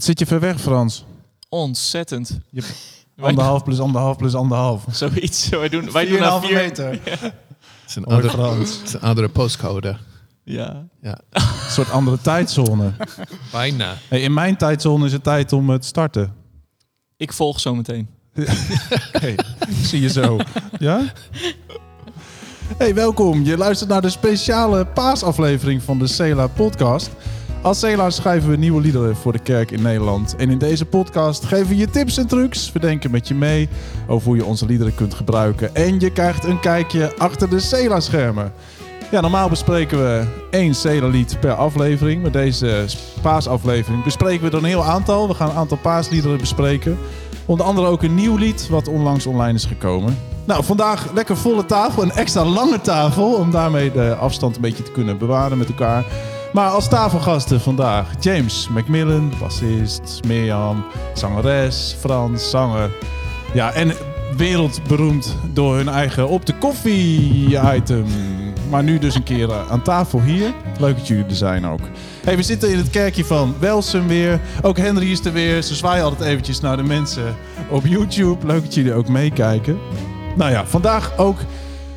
Wat zit je ver weg, Frans? Ontzettend. Je anderhalf plus anderhalf plus anderhalf. Zoiets. Wij doen, wij doen aan 4,5 vier... meter. Het is een andere, Frans. het is een andere postcode. Ja. Ja, Een soort andere tijdzone. bijna. Hey, in mijn tijdzone is het tijd om het te starten. Ik volg zo meteen. Oké, zie je zo. Ja? Hey, welkom. Je luistert naar de speciale paasaflevering van de Cela podcast. Als Cela schrijven we nieuwe liederen voor de kerk in Nederland. En in deze podcast geven we je tips en trucs. We denken met je mee over hoe je onze liederen kunt gebruiken. En je krijgt een kijkje achter de Cela-schermen. Ja, normaal bespreken we één Cela-lied per aflevering. Met deze paasaflevering bespreken we er een heel aantal. We gaan een aantal paasliederen bespreken. Onder andere ook een nieuw lied wat onlangs online is gekomen. Nou, vandaag lekker volle tafel. Een extra lange tafel om daarmee de afstand een beetje te kunnen bewaren met elkaar. Maar als tafelgasten vandaag James Macmillan, bassist, Mirjam, zangeres, Frans, zanger. Ja, en wereldberoemd door hun eigen op de koffie item. Maar nu dus een keer eh, aan tafel hier. Leuk dat jullie er zijn ook. Hey, we zitten in het kerkje van Welsum weer. Ook Henry is er weer. Ze zwaaien altijd eventjes naar de mensen op YouTube. Leuk dat jullie ook meekijken. Nou ja, vandaag ook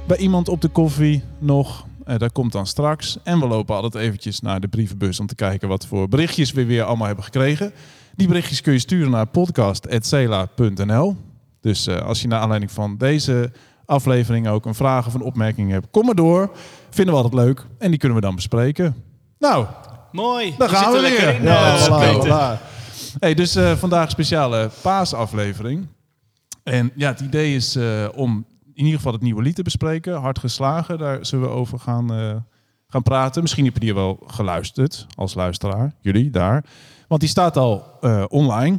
bij iemand op de koffie nog. Eh, dat komt dan straks. En we lopen altijd eventjes naar de brievenbus om te kijken wat voor berichtjes we weer allemaal hebben gekregen. Die berichtjes kun je sturen naar podcast.cela.nl. Dus eh, als je naar aanleiding van deze aflevering ook een vraag of een opmerking hebt, kom maar door. Vinden we altijd leuk. En die kunnen we dan bespreken. Nou, Mooi. daar gaan we weer. lekker in. Ja, eh, voilà, Peter. voilà. Hey, dus eh, vandaag een speciale paasaflevering. En ja, het idee is om in ieder geval het nieuwe lied te bespreken. Hard geslagen, daar zullen we over gaan, eh, gaan praten. Misschien heb je die wel geluisterd als luisteraar. Jullie daar. Want die staat al eh, online.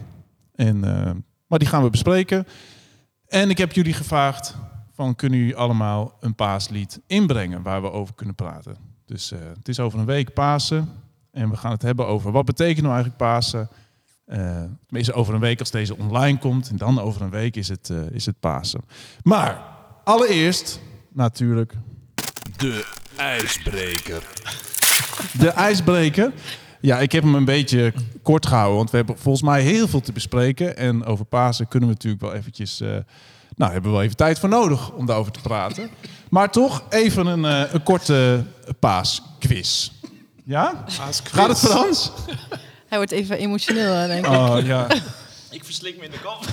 En, eh, maar die gaan we bespreken. En ik heb jullie gevraagd van kunnen jullie allemaal een paaslied inbrengen waar we over kunnen praten. Dus het is over een week Pasen. En we gaan het hebben over wat betekent nou eigenlijk Pasen. Eh tenminste over een week als deze online komt. En dan over een week is het, is het Pasen. Maar allereerst natuurlijk de ijsbreker. De ijsbreker. Ja, ik heb hem een beetje kort gehouden. Want we hebben volgens mij heel veel te bespreken. En over Pasen kunnen we natuurlijk wel eventjes... eh, nou, hebben we wel even tijd voor nodig om daarover te praten. Maar toch even een, eh, een korte paasquiz. Ja? Gaat het Frans? Hij wordt even emotioneel, denk ik. Oh, ja. Ik verslik me in de kop.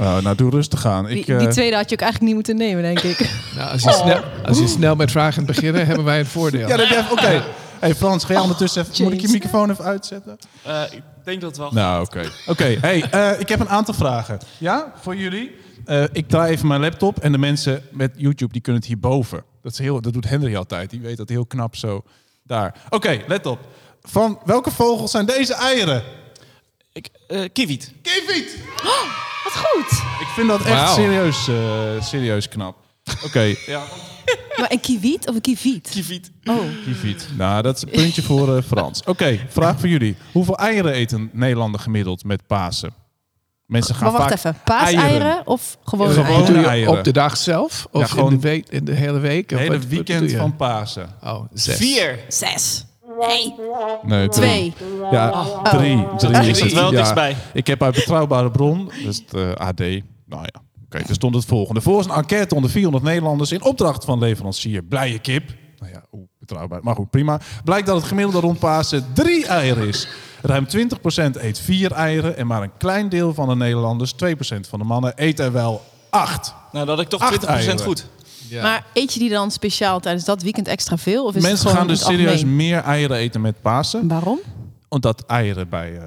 Oh, nou, doe rustig aan. Die, Ik, die eh, tweede had je ook eigenlijk niet moeten nemen, denk ik. Nou, als, je snel, als je snel met vragen beginnen, hebben wij een voordeel. ja, Oké. Hey Frans, ga jij ondertussen even... Moet ik je microfoon even uitzetten? Eh, ik denk dat wel. Nou, oké. Oké, hey, eh, ik heb een aantal vragen. Ja, voor jullie. Eh, ik draai even mijn laptop en de mensen met YouTube die kunnen het hierboven. Dat, is heel, dat doet Henry altijd. Die weet dat heel knap zo daar. Oké, let op. Van welke vogels zijn deze eieren? Ik, eh Kiwiet. Kievit! Wat goed. Ik vind dat echt serieus, eh, serieus knap. Oké, ja. Maar een kiwiet of een kiviet? Kiwiet. Oh, Kievit. Nou, dat is een puntje voor eh, Frans. Oké, vraag voor jullie. Hoeveel eieren eet een Nederlander gemiddeld met Pasen? Mensen gaan maar wacht vaak even. Paaseieren of gewone Gewone eieren? Eieren. op de dag zelf? Of Ja, gewoon in, de week, in de hele week? Het Of hele wat- wat weekend van Pasen. Oh, zes. Vier. Zes. Nee. Nee, drie. Twee. Ja, drie. drie. Ik zat wel Ja, dichtstbij. Ik heb uit betrouwbare bron, dus het eh, AD. Nou ja, oké, er stond het volgende. Volgens een enquête onder 400 Nederlanders in opdracht van leverancier Blije Kip. Nou ja, oeh, betrouwbaar. Maar goed, prima. Blijkt dat het gemiddelde rond Pasen drie eieren is. Ruim 20% eet vier eieren en maar een klein deel van de Nederlanders, 2% van de mannen, eet er wel acht. Nou, dat had ik toch Acht 20% eieren. goed. Ja. Maar eet je die dan speciaal tijdens dat weekend extra veel? Of is Mensen het gaan dus serieus algemeen? meer eieren eten met Pasen. Waarom? Omdat eieren bij eh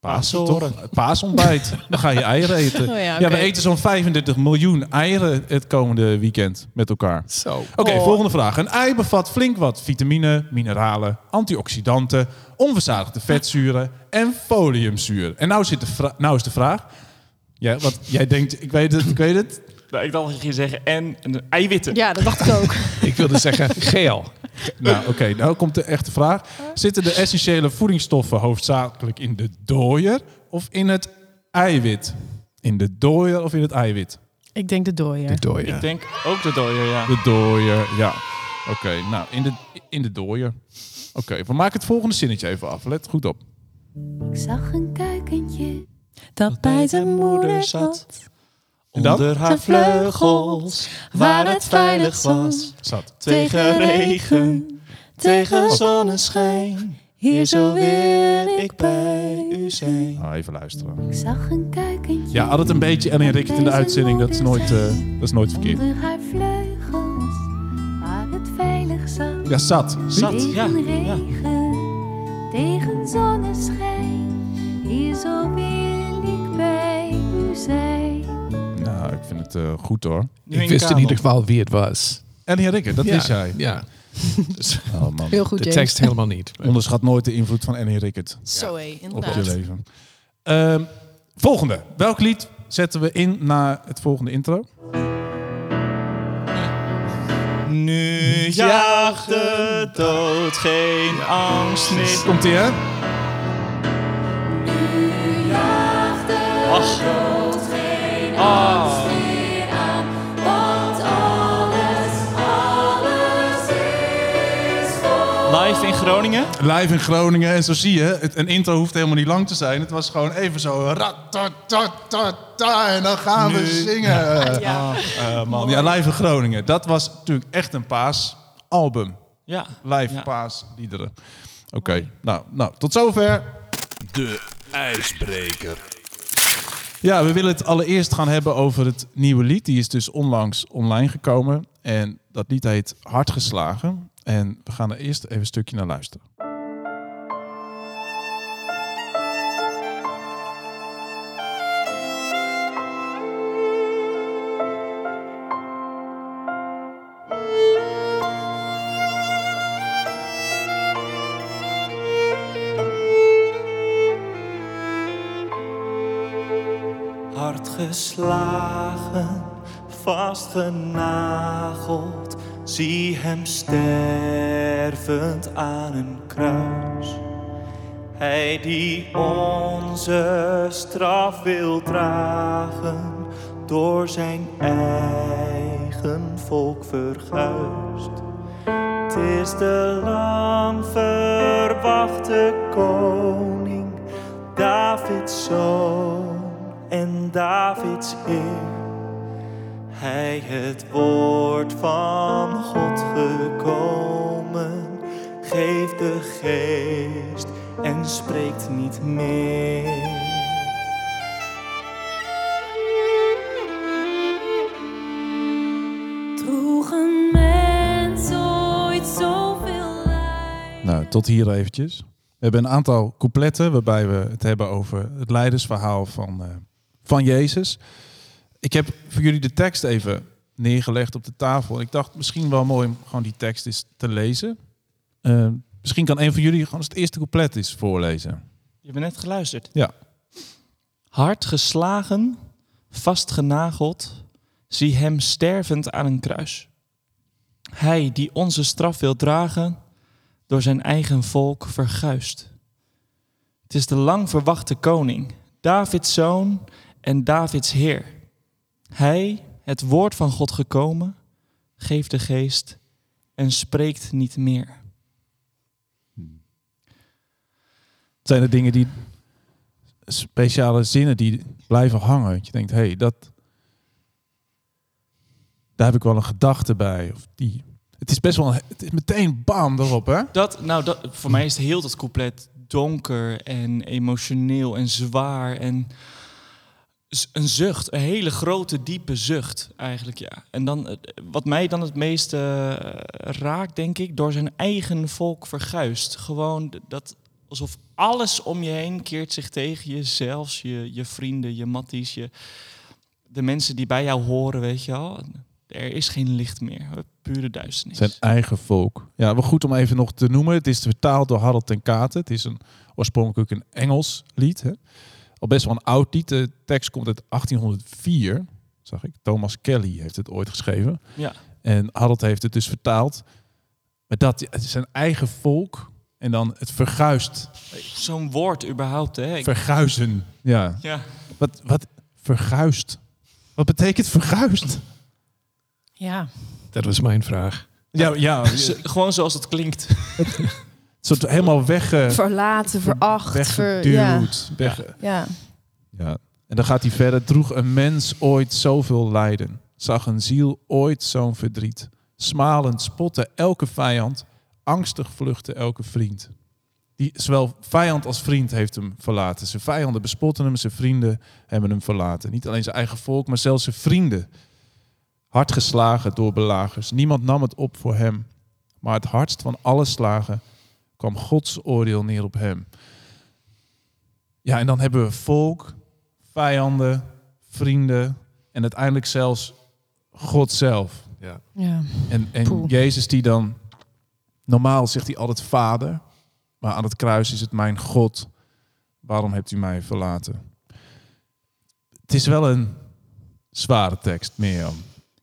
Pasen, toch? Paasontbijt. Dan ga je eieren eten. Oh ja, we eten zo'n 35 miljoen eieren het komende weekend met elkaar. Zo. Oké, Oh. volgende vraag. Een ei bevat flink wat vitamine, mineralen, antioxidanten, onverzadigde vetzuren en foliumzuur. En nou, zit de nou is de vraag. Ja, wat jij denkt, ik weet het, ik weet het. Nou, ik dacht dat je zeggen en een eiwitten. Ja, dat dacht ik ook. Ik wilde zeggen geel. Nou, oké, nou komt de echte vraag. Zitten de essentiële voedingsstoffen hoofdzakelijk in de dooier of in het eiwit? In de dooier of in het eiwit? Ik denk de dooier. De dooie. Ik denk ook de dooier, ja. De dooier, ja. Oké, nou, in de, in de dooier. Oké, we maken het volgende zinnetje even af. Let goed op. Ik zag een kuikentje. Dat bij zijn moeder zat. En dan? Onder haar vleugels, waar het veilig was. Zat. Tegen regen, tegen zonneschijn. Hier zo wil ik bij u zijn. Nou, even luisteren. Ik zag een kuikentje. Ja, altijd een beetje Ellie Rickert in de uitzending. Dat is nooit, eh, dat is nooit verkeerd. Onder haar vleugels, waar het veilig zat. Ja, zat. Zat, ja. Tegen ja. regen, tegen zonneschijn. Hier zo wil ik bij u zijn. Nou, ik vind het eh, goed hoor. Nu Ik wist in ieder geval wie het was. Ellie Rickert, dat ja, wist jij. Ja, Oh man. Heel goed, de James. tekst helemaal niet. Onderschat nooit de invloed van Ellie Rickert Zo hé, op je leven. Ehm, volgende. Welk lied zetten we in na het volgende intro? Nu jaagt de dood geen angst meer. Komt ie hè? Ach. Ah. Live in Groningen. Live in Groningen. En zo zie je, het, een intro hoeft helemaal niet lang te zijn. Het was gewoon even zo... ratatatata, En dan gaan we zingen. Ja. Eh, man. Ja, live in Groningen. Dat was natuurlijk echt een paasalbum. Ja. Live Ja. paasliederen. Oké, nou, nou, tot zover. De ijsbreker. Ja, we willen het allereerst gaan hebben over het nieuwe lied. Die is dus onlangs online gekomen. En dat lied heet Hard geslagen. En we gaan er eerst even een stukje naar luisteren. Geslagen, vastgenageld. Zie hem stervend aan een kruis. Hij die onze straf wil dragen, door zijn eigen volk verguisd. Het is de lang verwachte koning, Davids zoon en Davids Heer. Hij het woord van God gekomen, geeft de geest en spreekt niet meer. Droeg een mens ooit zoveel lijden? Nou, tot hier eventjes. We hebben een aantal coupletten waarbij we het hebben over het leidersverhaal van, eh, van Jezus. Ik heb voor jullie de tekst even neergelegd op de tafel. Ik dacht misschien wel mooi om gewoon die tekst eens te lezen. Eh, misschien kan een van jullie gewoon eens het eerste couplet eens voorlezen. Je hebt net geluisterd. Ja. Hard geslagen, vastgenageld, zie hem stervend aan een kruis. Hij die onze straf wil dragen, door zijn eigen volk verguist. Het is de lang verwachte koning, Davids zoon en Davids heer. Hij, het woord van God gekomen, geeft de geest en spreekt niet meer. Het zijn de dingen die speciale zinnen die blijven hangen. Dat je denkt, hé, hey, dat. Daar heb ik wel een gedachte bij. Of die. Het is best wel. Het is meteen bam erop, hè? Dat, nou, dat, voor mij is het heel dat couplet donker en emotioneel en zwaar en een zucht, een hele grote, diepe zucht eigenlijk, ja. En dan, eh, wat mij dan het meest eh, raakt, denk ik, door zijn eigen volk verguist. Gewoon dat, alsof alles om je heen keert zich tegen je, zelfs je, je vrienden, je matties, je, de mensen die bij jou horen, weet je wel. Er is geen licht meer, pure duisternis. Zijn eigen volk. Ja, wel goed om even nog te noemen. Het is vertaald door Harold ten Katen. Het is een, oorspronkelijk een Engels lied. Hè? Al best wel een oud lied. De tekst komt uit 1804, zag ik. Thomas Kelly heeft het ooit geschreven. Ja. En Harold heeft het dus vertaald. Maar dat, het is zijn eigen volk. En dan het verguist. Zo'n woord überhaupt, hè? Ik- Verguizen. Ja. ja. Wat, wat verguist? Wat betekent verguist? Ja. Dat was mijn vraag. Ja, ja. Gewoon zoals het klinkt. Soort helemaal wegge, Verlaten, veracht. Ver, ja. weggeduwd. Weg, ja. Ja. En dan gaat hij verder. Droeg een mens ooit zoveel lijden? Zag een ziel ooit zo'n verdriet? Smalend spotte elke vijand, angstig vluchtte elke vriend. Die, zowel vijand als vriend heeft hem verlaten. Zijn vijanden bespotten hem, zijn vrienden hebben hem verlaten. Niet alleen zijn eigen volk, maar zelfs zijn vrienden. Hard geslagen door belagers. Niemand nam het op voor hem. Maar het hardst van alle slagen kwam Gods oordeel neer op hem. Ja, en dan hebben we volk, vijanden, vrienden en uiteindelijk zelfs God zelf. Ja. ja. En, en Poeh. Jezus die dan, normaal zegt hij altijd vader, maar aan het kruis is het mijn God. Waarom hebt u mij verlaten? Het is wel een zware tekst, Mirjam.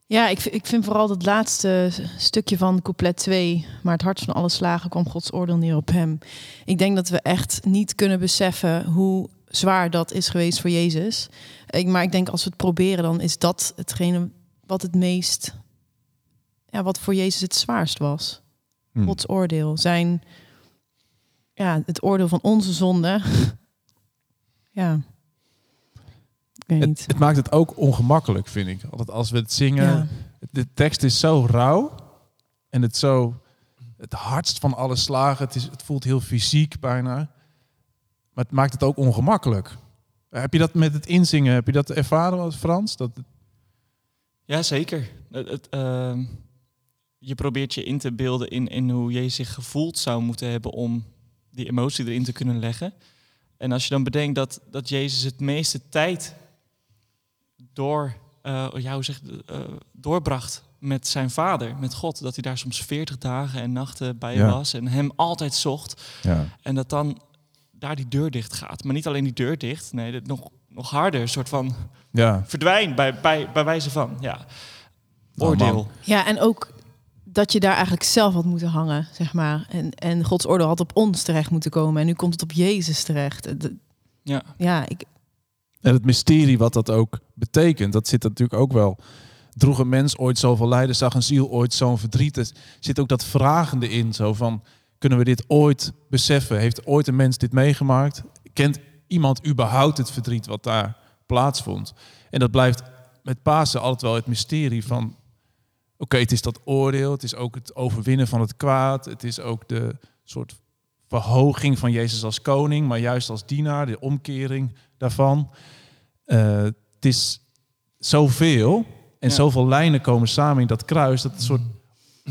Ja, ik, ik vind vooral dat laatste stukje van couplet 2, maar het hart van alle slagen kwam Gods oordeel neer op hem. Ik denk dat we echt niet kunnen beseffen hoe zwaar dat is geweest voor Jezus. Ik, maar ik denk als we het proberen, dan is dat hetgene wat het meest, ja, wat voor Jezus het zwaarst was. Hm. Gods oordeel, zijn, ja, het oordeel van onze zonde. ja, weet Het, niet. het maakt het ook ongemakkelijk, vind ik. Altijd als we het zingen. Ja. De tekst is zo rauw. En het zo het hardst van alle slagen. Het, is, het voelt heel fysiek bijna. Maar het maakt het ook ongemakkelijk. Heb je dat met het inzingen, heb je dat ervaren als Frans? Dat, Ja, zeker. Het, het, ehm, je probeert je in te beelden in, in hoe Jezus zich gevoeld zou moeten hebben om die emotie erin te kunnen leggen. En als je dan bedenkt dat, dat Jezus het meeste tijd door, eh, ja, hoe zeg, je, eh, doorbracht met zijn vader, met God. Dat hij daar soms 40 dagen en nachten bij Ja. was en hem altijd zocht. ja. En dat dan daar die deur dicht gaat. Maar niet alleen die deur dicht, nee, dat nog, nog harder, een soort van Ja. verdwijn bij, bij, bij wijze van, ja, Oh, oordeel. Ja, en ook dat je daar eigenlijk zelf had moeten hangen, zeg maar. En, en Gods oordeel had op ons terecht moeten komen. En nu komt het op Jezus terecht. Ja. Ja, ik, En het mysterie wat dat ook betekent, dat zit natuurlijk ook wel. Droeg een mens ooit zoveel lijden, zag een ziel ooit zo'n verdriet. Er zit ook dat vragende in, zo van, kunnen we dit ooit beseffen? Heeft ooit een mens dit meegemaakt? Kent iemand überhaupt het verdriet wat daar plaatsvond? En dat blijft met Pasen altijd wel het mysterie van, oké, het is dat oordeel, het is ook het overwinnen van het kwaad, het is ook de soort verhoging van Jezus als koning, maar juist als dienaar, de omkering daarvan. Eh, het is zoveel en Ja. zoveel lijnen komen samen in dat kruis. Dat het een soort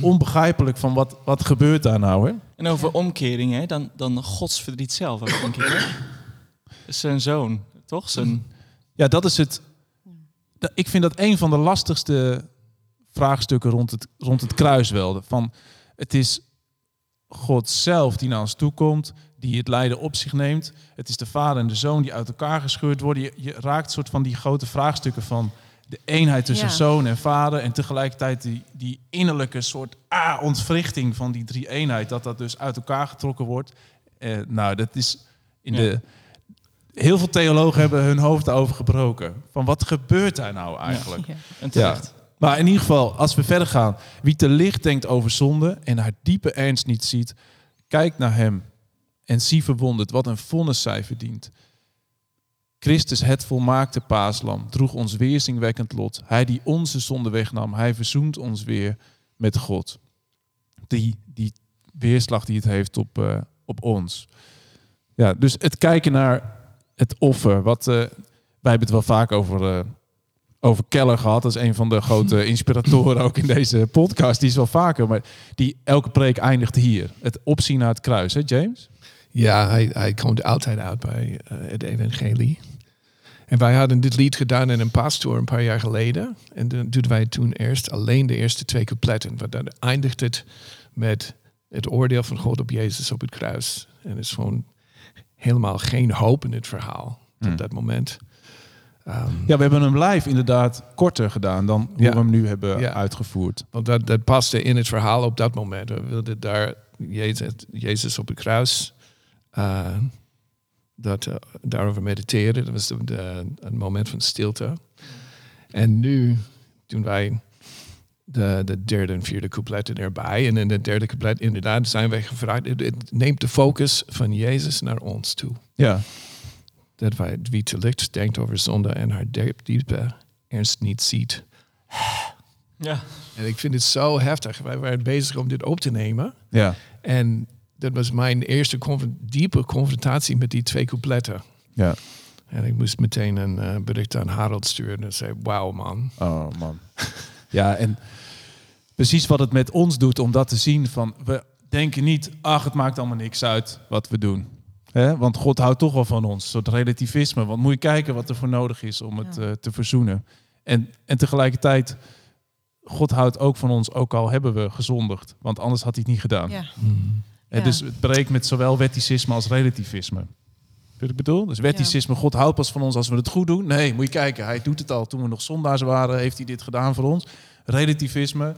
onbegrijpelijk van wat, wat gebeurt daar nou, hè? En over omkering, hè, dan, dan Gods verdriet zelf, denk ik. Hè? Zijn zoon, toch? Zijn, Ja, dat is het. Ik vind dat een van de lastigste vraagstukken rond het, rond het kruis wel. Van, het is God zelf die naar ons toe komt, die het lijden op zich neemt. Het is de vader en de zoon die uit elkaar gescheurd worden. Je, je raakt soort van die grote vraagstukken van de eenheid tussen Ja. zoon en vader. En tegelijkertijd die, die innerlijke soort ah, ontwrichting van die drie eenheid. Dat dat dus uit elkaar getrokken wordt. Eh, nou, dat is in Ja. de... Heel veel theologen hebben hun hoofd over gebroken. Van wat gebeurt daar nou eigenlijk? ja. en terecht. Maar in ieder geval, als we verder gaan. Wie te licht denkt over zonde en haar diepe ernst niet ziet, kijk naar hem en zie verwonderd wat een vonnis zij verdient. Christus, het volmaakte paaslam, droeg ons weerzingwekkend lot. Hij die onze zonde wegnam, hij verzoent ons weer met God. Die, die weerslag die het heeft op, eh, op ons. Ja, dus het kijken naar het offer. Wat, eh, wij hebben het wel vaak over, eh, over Keller gehad. Dat is een van de grote inspiratoren ook in deze podcast. Die is wel vaker, maar die elke preek eindigt hier. Het opzien naar het kruis, hè James? Ja, hij, hij komt altijd uit bij eh, het evangelie. En wij hadden dit lied gedaan in een pastoor een paar jaar geleden. En dan deden wij toen eerst alleen de eerste twee coupletten. Want dan eindigt het met het oordeel van God op Jezus op het kruis. En er is gewoon helemaal geen hoop in het verhaal Hmm. op dat moment. Ehm, Ja, we hebben hem live inderdaad korter gedaan dan hoe Ja. we hem nu hebben Ja. uitgevoerd. Want dat, dat paste in het verhaal op dat moment. We wilden daar Jezus, Jezus op het kruis, eh, dat, eh, daarover mediteren. Dat was de, de- een moment van stilte. En nu, toen wij de, de derde en vierde coupletten erbij. En in de derde couplet inderdaad zijn wij gevraagd. Het, het neemt de focus van Jezus naar ons toe. Ja. Dat wij wie te licht denkt over zonde en haar diep- diepe ernst niet ziet. Ja. En ik vind het zo heftig. Wij waren bezig om dit op te nemen. Ja. En dat was mijn eerste conf- diepe confrontatie met die twee coupletten. Ja. En ik moest meteen een eh, bericht aan Harold sturen en zei: Wauw, man. Oh man. ja, en precies wat het met ons doet om dat te zien van we denken niet, ach, het maakt allemaal niks uit wat we doen. Hè? Want God houdt toch wel van ons, een soort relativisme. Want moet je kijken wat er voor nodig is om het Ja. eh, te verzoenen. En, en tegelijkertijd, God houdt ook van ons, ook al hebben we gezondigd. Want anders had hij het niet gedaan. Ja. Hè, Ja. Dus het breekt met zowel wetticisme als relativisme. Weet ik bedoel? Dus wetticisme, God houdt pas van ons als we het goed doen. Nee, moet je kijken, hij doet het al. Toen we nog zondaars waren, heeft hij dit gedaan voor ons. Relativisme,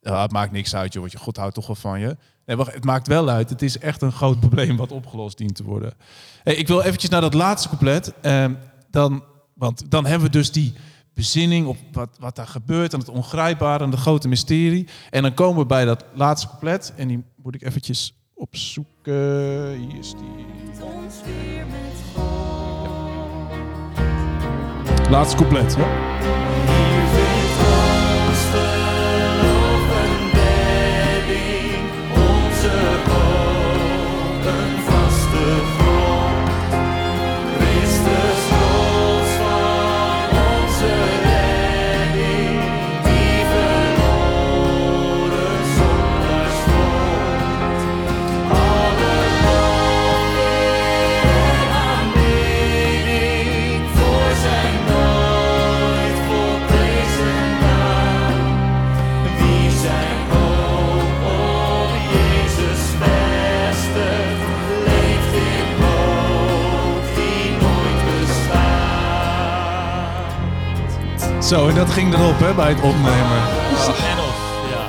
ja, het maakt niks uit, joh. want je God houdt toch wel van je. Nee, wacht, het maakt wel uit. Het is echt een groot probleem wat opgelost dient te worden. Hey, ik wil eventjes naar dat laatste couplet. Ehm, dan, want dan hebben we dus die bezinning op wat, wat daar gebeurt... en het ongrijpbare en het grote mysterie. En dan komen we bij dat laatste couplet. En die moet ik eventjes opzoeken. Hier is die. Ons weer met God. Laatste couplet, ja. Zo, en dat ging erop hè, bij het opnemen. En of. Ja.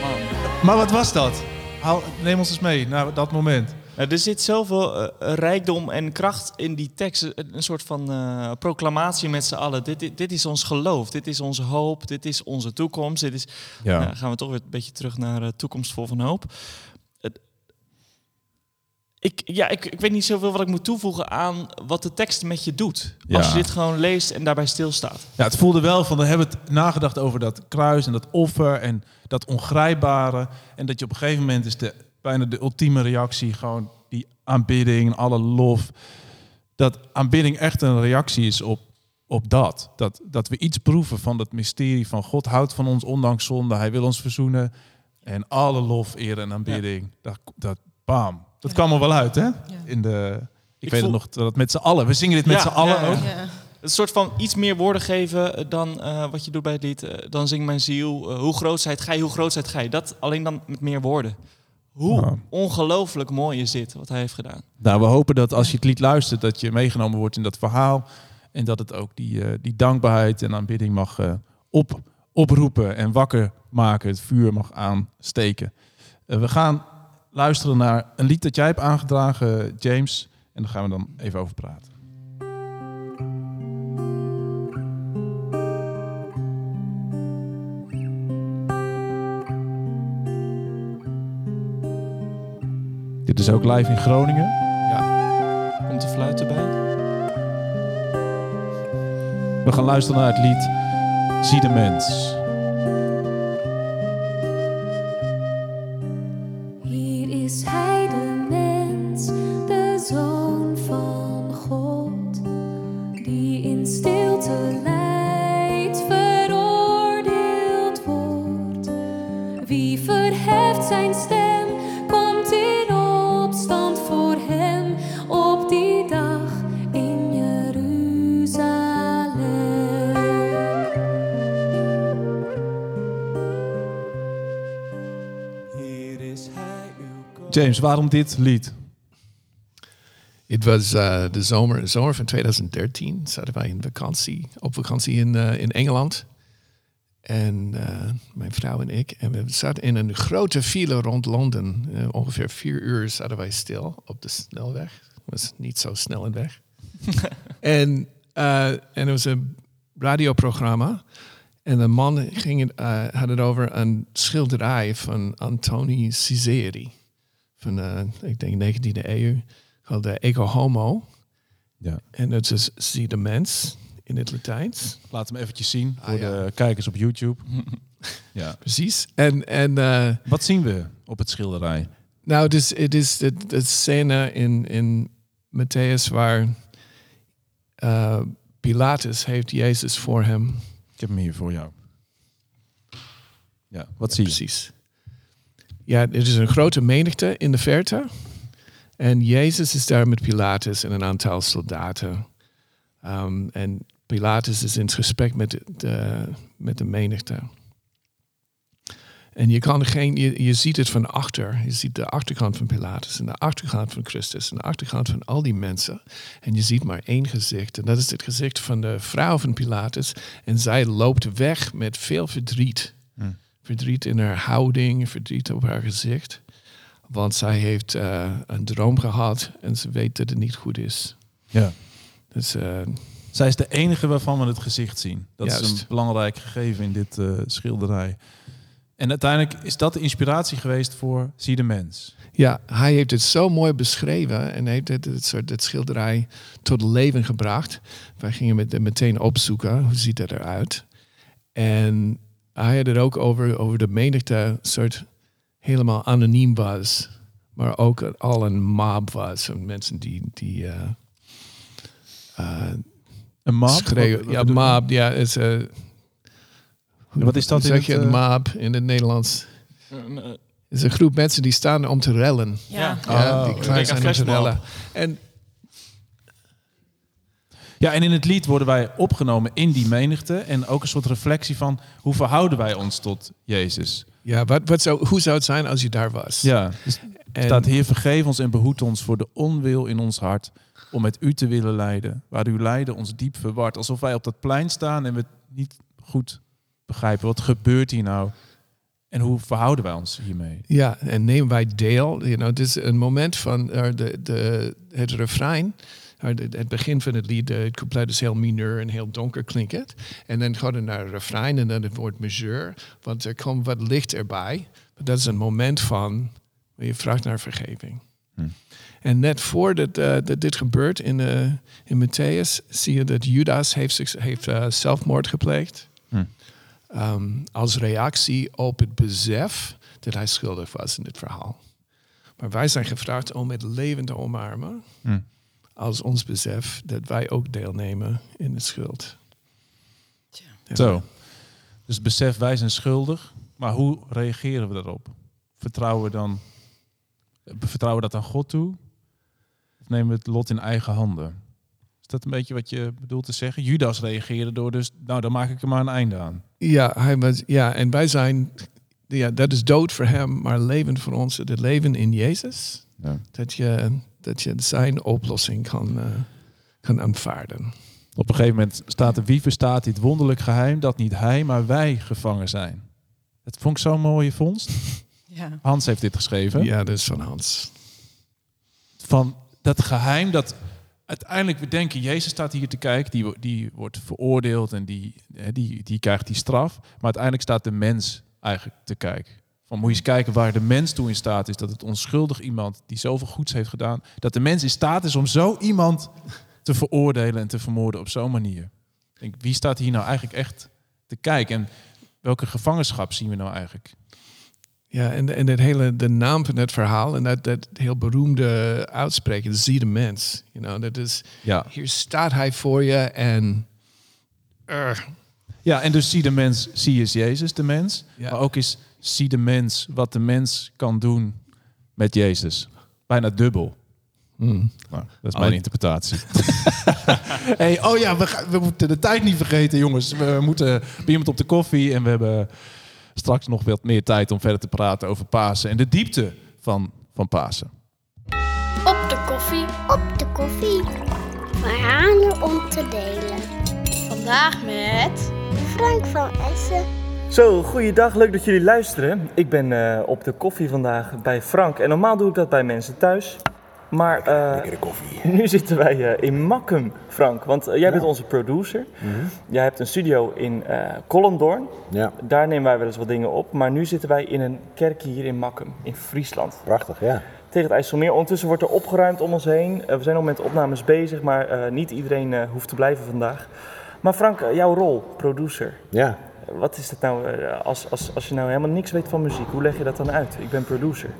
Man. Maar wat was dat? Haal, neem ons eens mee naar dat moment. Nou, er zit zoveel eh, rijkdom en kracht in die tekst. Een, een soort van eh, proclamatie met z'n allen. Dit, dit, dit is ons geloof, dit is onze hoop, dit is onze toekomst. Dit is, Ja. Nou, gaan we toch weer een beetje terug naar uh, toekomst vol van hoop. Ik, ja, ik, ik weet niet zoveel wat ik moet toevoegen aan wat de tekst met je doet. Als je dit gewoon leest en daarbij stilstaat. Ja, het voelde wel van, we hebben het nagedacht over dat kruis en dat offer en dat ongrijpbare. En dat je op een gegeven moment is de, bijna de ultieme reactie gewoon die aanbidding en alle lof. Dat aanbidding echt een reactie is op, op dat. dat. Dat we iets proeven van dat mysterie van God houdt van ons ondanks zonde. Hij wil ons verzoenen. En alle lof, eer en aanbidding. Dat, dat, bam. Dat Ja. kwam er wel uit, hè? Ja. In de, ik, Ik weet voel- het nog, dat met z'n allen. We zingen dit met Ja, z'n allen ja, ja. ook. Ja. Een soort van iets meer woorden geven eh, dan eh, wat je doet bij het lied. eh, dan zingt mijn ziel, hoe groot zijt gij, hoe groot zijt gij. Dat alleen dan met meer woorden. Hoe ongelooflijk mooi is dit, wat hij heeft gedaan. Nou, we hopen dat als je het lied luistert, dat je meegenomen wordt in dat verhaal. En dat het ook die, die dankbaarheid en aanbidding mag eh, op, oproepen en wakker maken. Het vuur mag aansteken. We gaan luisteren naar een lied dat jij hebt aangedragen, James. En daar gaan we dan even over praten. Dit is ook live in Groningen. Komt de fluit erbij? We gaan luisteren naar het lied Zie de mens. James, waarom dit lied? Het was eh, de zomer, zomer van 2013. Zaten wij in vakantie, op vakantie in, eh, in Engeland. En eh, mijn vrouw en ik. En we zaten in een grote file rond Londen. Eh, ongeveer vier uur zaten wij stil op de snelweg. Het was niet zo snel een weg. en, en er was een radioprogramma. En de man ging het, had het over een schilderij van Antoni Cizeri. Van, eh, ik denk, 19e eeuw. Called de Ego Homo. Ja. En dat is zie de mens in het Latijns. Laat hem eventjes zien voor Ah, ja. de kijkers op YouTube. ja. Precies. En, en eh, Wat zien we op het schilderij? nou, het is, het is de, de scène in, in Matthäus waar eh, Pilatus heeft Jezus voor hem. Ik heb hem hier voor jou. Ja, wat Ja, zie je? Precies. Ja, er is een grote menigte in de verte. En Jezus is daar met Pilatus en een aantal soldaten. Ehm, en Pilatus is in gesprek met de, met de menigte. En je, kan geen, je, je ziet het van achter. Je ziet de achterkant van Pilatus en de achterkant van Christus en de achterkant van al die mensen. En je ziet maar één gezicht. En dat is het gezicht van de vrouw van Pilatus. En zij loopt weg met veel verdriet. Verdriet in haar houding, verdriet op haar gezicht. Want zij heeft eh, een droom gehad en ze weet dat het niet goed is. Ja. Dus eh, Zij is de enige waarvan we het gezicht zien. Dat is een belangrijk gegeven in dit eh, schilderij. En uiteindelijk is dat de inspiratie geweest voor Zie de Mens. ja, hij heeft het zo mooi beschreven en heeft het, het, soort, schilderij tot leven gebracht. Wij gingen met, meteen opzoeken, hoe ziet dat eruit? En hij had het ook over, over de menigte, soort helemaal anoniem was. Maar ook al een mob was. Van mensen die, die eh, eh, Een map? schreeuwen. Wat- ja, wat mob, ja. Is, eh, hoe- Wat is dat zeg je een mob in het Nederlands? Het is een groep mensen die staan om te rellen. Ja. Ja. Ja, Oh, die ik klaar zijn aan om te rellen. En Ja, en in het lied worden wij opgenomen in die menigte. En ook een soort reflectie van hoe verhouden wij ons tot Jezus. ja, wat, wat zou, hoe zou het zijn als je daar was? Ja, dus en, staat Heer vergeef ons en behoed ons voor de onwil in ons hart om met u te willen leiden. Waar uw lijden ons diep verward. Alsof wij op dat plein staan en we het niet goed begrijpen. Wat gebeurt hier nou? En hoe verhouden wij ons hiermee? Ja, en nemen wij deel. You know, het is een moment van eh, de, de, het refrein. Eh, de- Het begin van het lied, de- het couplet is heel mineur en heel donker klinkt het. En dan gaat het naar het refrein en dan het woord majeur. Want er komt wat licht erbij. Dat is een moment van, je vraagt naar vergeving. Hm. En net voordat eh, dat dit gebeurt in, eh in Matthäus, zie je dat Judas heeft, heeft eh, zelfmoord gepleegd. Hm. Ehm, als reactie op het besef dat hij schuldig was in dit verhaal. Maar wij zijn gevraagd om het leven te omarmen Hm. Als ons besef dat wij ook deelnemen in de schuld. Ja. Zo. Dus besef, wij zijn schuldig. Maar hoe reageren we daarop? Vertrouwen we dan... Vertrouwen we dat aan God toe? Of nemen we het lot in eigen handen? Is dat een beetje wat je bedoelt te zeggen? Judas reageerde door dus... Nou, dan maak ik er maar een einde aan. Ja, hij was, ja, en wij zijn, ja, dat is dood voor hem, maar leven voor ons, het leven in Jezus. Ja. Dat je, dat je zijn oplossing kan, eh, kan aanvaarden. Op een gegeven moment staat er... Wie verstaat dit wonderlijk geheim dat niet hij, maar wij gevangen zijn? Dat vond ik zo'n mooie vondst. Ja. Hans heeft dit geschreven. Ja, dat is van Hans. van dat geheim dat uiteindelijk we denken, Jezus staat hier te kijken, die, die wordt veroordeeld en die, hè, die, die krijgt die straf. Maar uiteindelijk staat de mens eigenlijk te kijken. Van moet je eens kijken waar de mens toe in staat is. Dat het onschuldig iemand die zoveel goeds heeft gedaan, dat de mens in staat is om zo iemand te veroordelen en te vermoorden op zo'n manier. Ik denk, wie staat hier nou eigenlijk echt te kijken? En welke gevangenschap zien we nou eigenlijk? Ja, en, en het hele, de naam van het verhaal en dat, dat heel beroemde uitspreken, zie de mens. You know, dat is, Ja. hier staat hij voor je en... eh, Ja, en dus zie de mens, zie is Jezus de mens. Ja. Maar ook is zie de mens wat de mens kan doen met Jezus. Bijna dubbel. hmm. Nou, dat is Oh. mijn interpretatie. hey, oh ja, we, gaan- we moeten de tijd niet vergeten, jongens. We moeten bij iemand op de koffie en we hebben straks nog wat meer tijd om verder te praten over Pasen en de diepte van, van Pasen. Op de koffie. Op de koffie. Verhalen om te delen. Vandaag met. Frank van Essen. Zo, goeiedag, leuk dat jullie luisteren. Ik ben eh, op de koffie vandaag bij Frank en normaal doe ik dat bij mensen thuis. Maar eh, Lekkere koffie. nu zitten wij eh, in Makkum, Frank. Want jij bent onze producer. Mhm. Jij hebt een studio in Kollendorn. Ja, Daar nemen wij wel eens wat dingen op. Maar nu zitten wij in een kerkje hier in Makkum, in Friesland. prachtig, ja. Tegen het IJsselmeer. Ondertussen wordt er opgeruimd om ons heen. We zijn al met de opnames bezig, maar niet iedereen hoeft te blijven vandaag. Maar Frank, jouw rol, producer. Ja, Wat is dat nou, eh, als, als, als je nou helemaal niks weet van muziek, hoe leg je dat dan uit? Ik ben producer.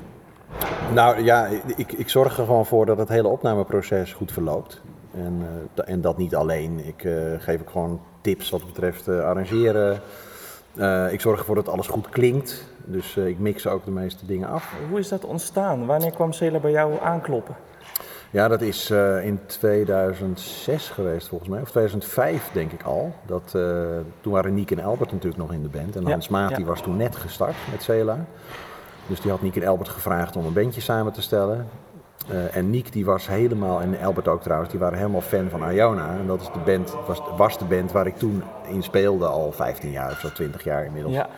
nou ja, ik, ik zorg er gewoon voor dat het hele opnameproces goed verloopt. En, eh, en dat niet alleen. Ik eh, geef ook gewoon tips wat betreft arrangeren. Ik zorg ervoor dat alles goed klinkt. Dus ik mix ook de meeste dingen af. Hoe is dat ontstaan? Wanneer kwam Cela bij jou aankloppen? Ja, dat is eh, in 2006 geweest volgens mij, of 2005 denk ik al. Dat, eh, toen waren Niek en Albert natuurlijk nog in de band. En Ja, Hans Maat ja. die was toen net gestart met Cela. Dus die had Niek en Albert gevraagd om een bandje samen te stellen. Eh, en Niek die was helemaal, en Albert ook trouwens, die waren helemaal fan van Iona. En dat is de band, was, was de band waar ik toen in speelde al 15 jaar of zo, 20 jaar inmiddels. Ja,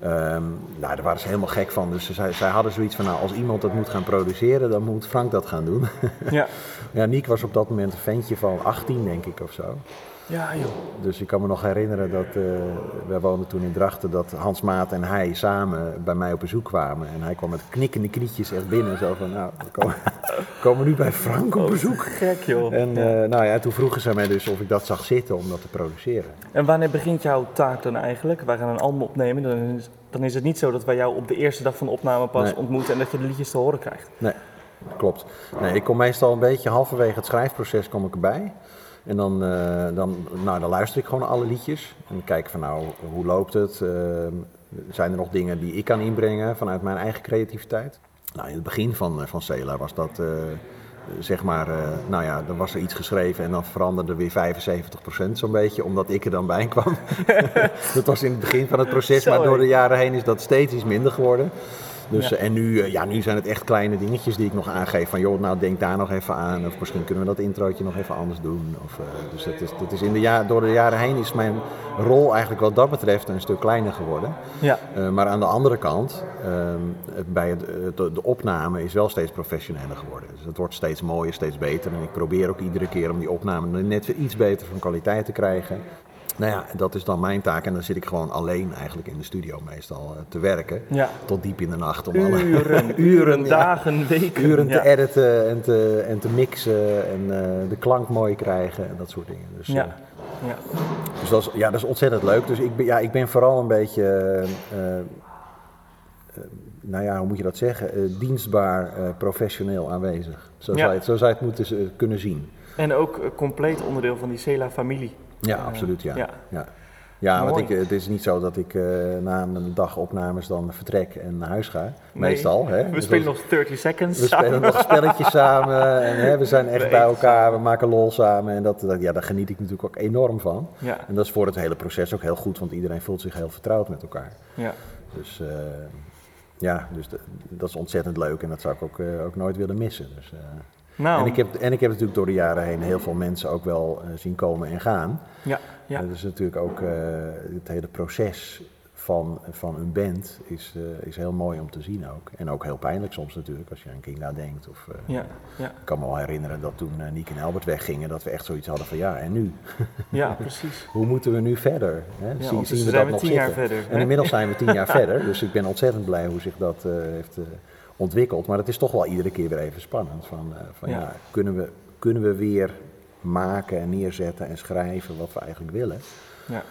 Ehm, nou, daar waren ze helemaal gek van. Dus zij, zij hadden zoiets van, nou, als iemand dat moet gaan produceren, dan moet Frank dat gaan doen. ja. Ja, Niek was op dat moment een ventje van 18, denk ik, of zo. Ja, joh. Dus ik kan me nog herinneren dat, eh wij woonden toen in Drachten, dat Hans Maat en hij samen bij mij op bezoek kwamen. En hij kwam met knikkende knietjes echt binnen, zo van, nou, we komen, nu bij Frank op bezoek. Gek, joh. En eh, nou ja, toen vroegen ze mij dus of ik dat zag zitten om dat te produceren. En wanneer begint jouw taak dan eigenlijk? Wij gaan een album opnemen. Dan is, dan is het niet zo dat wij jou op de eerste dag van de opname pas Nee. ontmoeten en dat je de liedjes te horen krijgt. Nee, klopt. Nee, ik kom meestal een beetje halverwege het schrijfproces kom ik erbij. En dan, eh, dan, nou, dan luister ik gewoon naar alle liedjes. En kijk van nou, hoe loopt het? Ehm, zijn er nog dingen die ik kan inbrengen vanuit mijn eigen creativiteit? Nou, in het begin van, eh, van Cela was dat, eh, zeg maar, eh, nou ja, dan was er iets geschreven en dan veranderde weer 75% zo'n beetje, omdat ik er dan bij kwam. dat was in het begin van het proces, maar door de jaren heen is dat steeds iets minder geworden. Dus, Ja. eh, En nu, eh, ja, nu zijn het echt kleine dingetjes die ik nog aangeef. Van joh, nou denk daar nog even aan. Of misschien kunnen we dat introotje nog even anders doen. Of, eh, dus dat is, dat is in de ja, door de jaren heen is mijn rol eigenlijk wat dat betreft een stuk kleiner geworden. Ja, maar aan de andere kant, ehm, bij het, de, de opname is wel steeds professioneler geworden. Dus het wordt steeds mooier, steeds beter. En ik probeer ook iedere keer om die opname net weer iets beter van kwaliteit te krijgen. Nou ja, dat is dan mijn taak. En dan zit ik gewoon alleen eigenlijk in de studio meestal eh, te werken. ja. Tot diep in de nacht om alle Uren, uren, ja. dagen, weken. uren te editen en te, en te mixen en eh, de klank mooi krijgen en dat soort dingen. Dus, Ja. eh, Ja. dus dat is, ja, dat is ontzettend leuk. Dus ik ben, ja, ik ben vooral een beetje, nou ja, hoe moet je dat zeggen, dienstbaar, professioneel aanwezig. Zo, Ja. zou je het, zo zou je het moeten kunnen zien. En ook compleet onderdeel van die Cela-familie. Ja, Eh, absoluut, ja. ja. ja. want ik, het is niet zo dat ik eh, na een dag opnames dan vertrek en naar huis ga. Nee. Meestal. Hè? We Dus spelen nog 30 seconds. We spelen nog spelletjes samen en hè, we zijn echt bij elkaar, we maken lol samen en dat, dat, ja, daar geniet ik natuurlijk ook enorm van. Ja, En dat is voor het hele proces ook heel goed, want iedereen voelt zich heel vertrouwd met elkaar. ja. Dus eh, ja, dus dat is ontzettend leuk en dat zou ik ook, eh, ook nooit willen missen. Dus, eh, Nou, en, ik heb, en ik heb natuurlijk door de jaren heen heel veel mensen ook wel eh, zien komen en gaan. ja, ja. Eh, dus natuurlijk ook eh, het hele proces van, van een band is, eh, is heel mooi om te zien ook. En ook heel pijnlijk soms natuurlijk, als je aan Kinga denkt. Of, ja, ja, Ik kan me wel herinneren dat toen uh, Niek en Albert weggingen, dat we echt zoiets hadden van ja, en nu? ja, precies. Hoe moeten we nu verder? Hè? Ja, Zien- we zijn dat we nog tien jaar zitten? verder. En inmiddels zijn we tien jaar verder, dus ik ben ontzettend blij hoe zich dat heeft ontwikkeld. Maar het is toch wel iedere keer weer even spannend. Van, eh, van, Ja. ja. kunnen, we, kunnen we weer maken en neerzetten en schrijven wat we eigenlijk willen? Ja.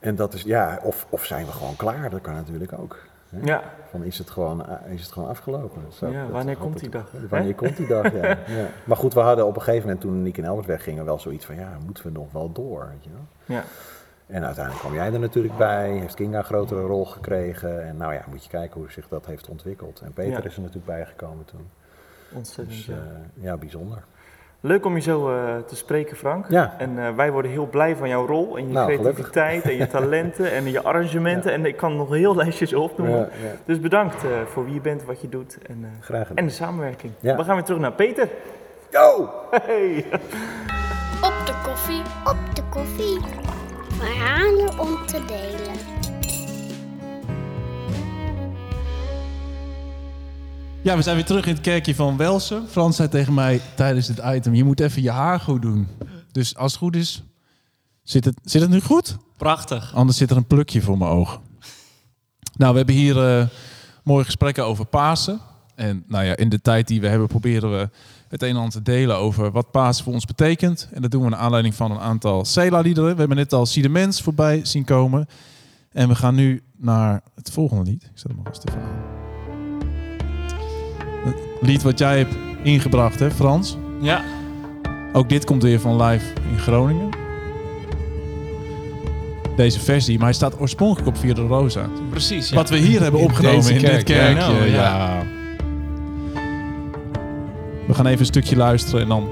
En dat is, ja, of, of zijn we gewoon klaar? Dat kan natuurlijk ook. Hè? Ja, Van is het gewoon, eh, is het gewoon afgelopen? Zou- Ja, wanneer komt die dag, Wanneer hè? komt die dag, ja. ja. Maar goed, we hadden op een gegeven moment toen Niek en Albert weggingen wel zoiets van, ja, moeten we nog wel door, weet je wel? ja. En uiteindelijk kwam jij er natuurlijk bij, heeft Kinga een grotere rol gekregen. En nou ja, moet je kijken hoe zich dat heeft ontwikkeld. En Peter Ja. is er natuurlijk bijgekomen toen. ontzettend. Dus ja. eh, ja, bijzonder. Leuk om je zo eh, te spreken, Frank. Ja. En eh, wij worden heel blij van jouw rol en je Nou, creativiteit en je talenten en je arrangementen. En ik kan nog heel lijstjes opnoemen. Ja, ja. Dus bedankt eh, voor wie je bent, wat je doet en, eh, Graag gedaan. en de samenwerking. Ja. We gaan weer terug naar Peter. Yo! Hey. Op de koffie. Op de koffie. Verhalen om te delen. Ja, we zijn weer terug in het kerkje van Welsen. Frans zei tegen mij tijdens dit item, je moet even je haar goed doen. Dus als het goed is, zit het, zit het nu goed? Prachtig. Anders zit er een plukje voor mijn oog. Nou, we hebben hier eh, mooie gesprekken over Pasen. En nou ja, in de tijd die we hebben proberen we het een en ander te delen over wat Pasen voor ons betekent. En dat doen we naar aanleiding van een aantal Sela-liederen. We hebben net al Siedemens voorbij zien komen. En we gaan nu naar het volgende lied. Ik zet hem nog eens even aan. Het lied wat jij hebt ingebracht, hè Frans? Ja, Ook dit komt weer van live in Groningen. Deze versie, maar hij staat oorspronkelijk op Via de Rosa. precies. Ja. Wat we hier hebben opgenomen in dit kerkje. Nou, ja. ja. We gaan even een stukje luisteren en dan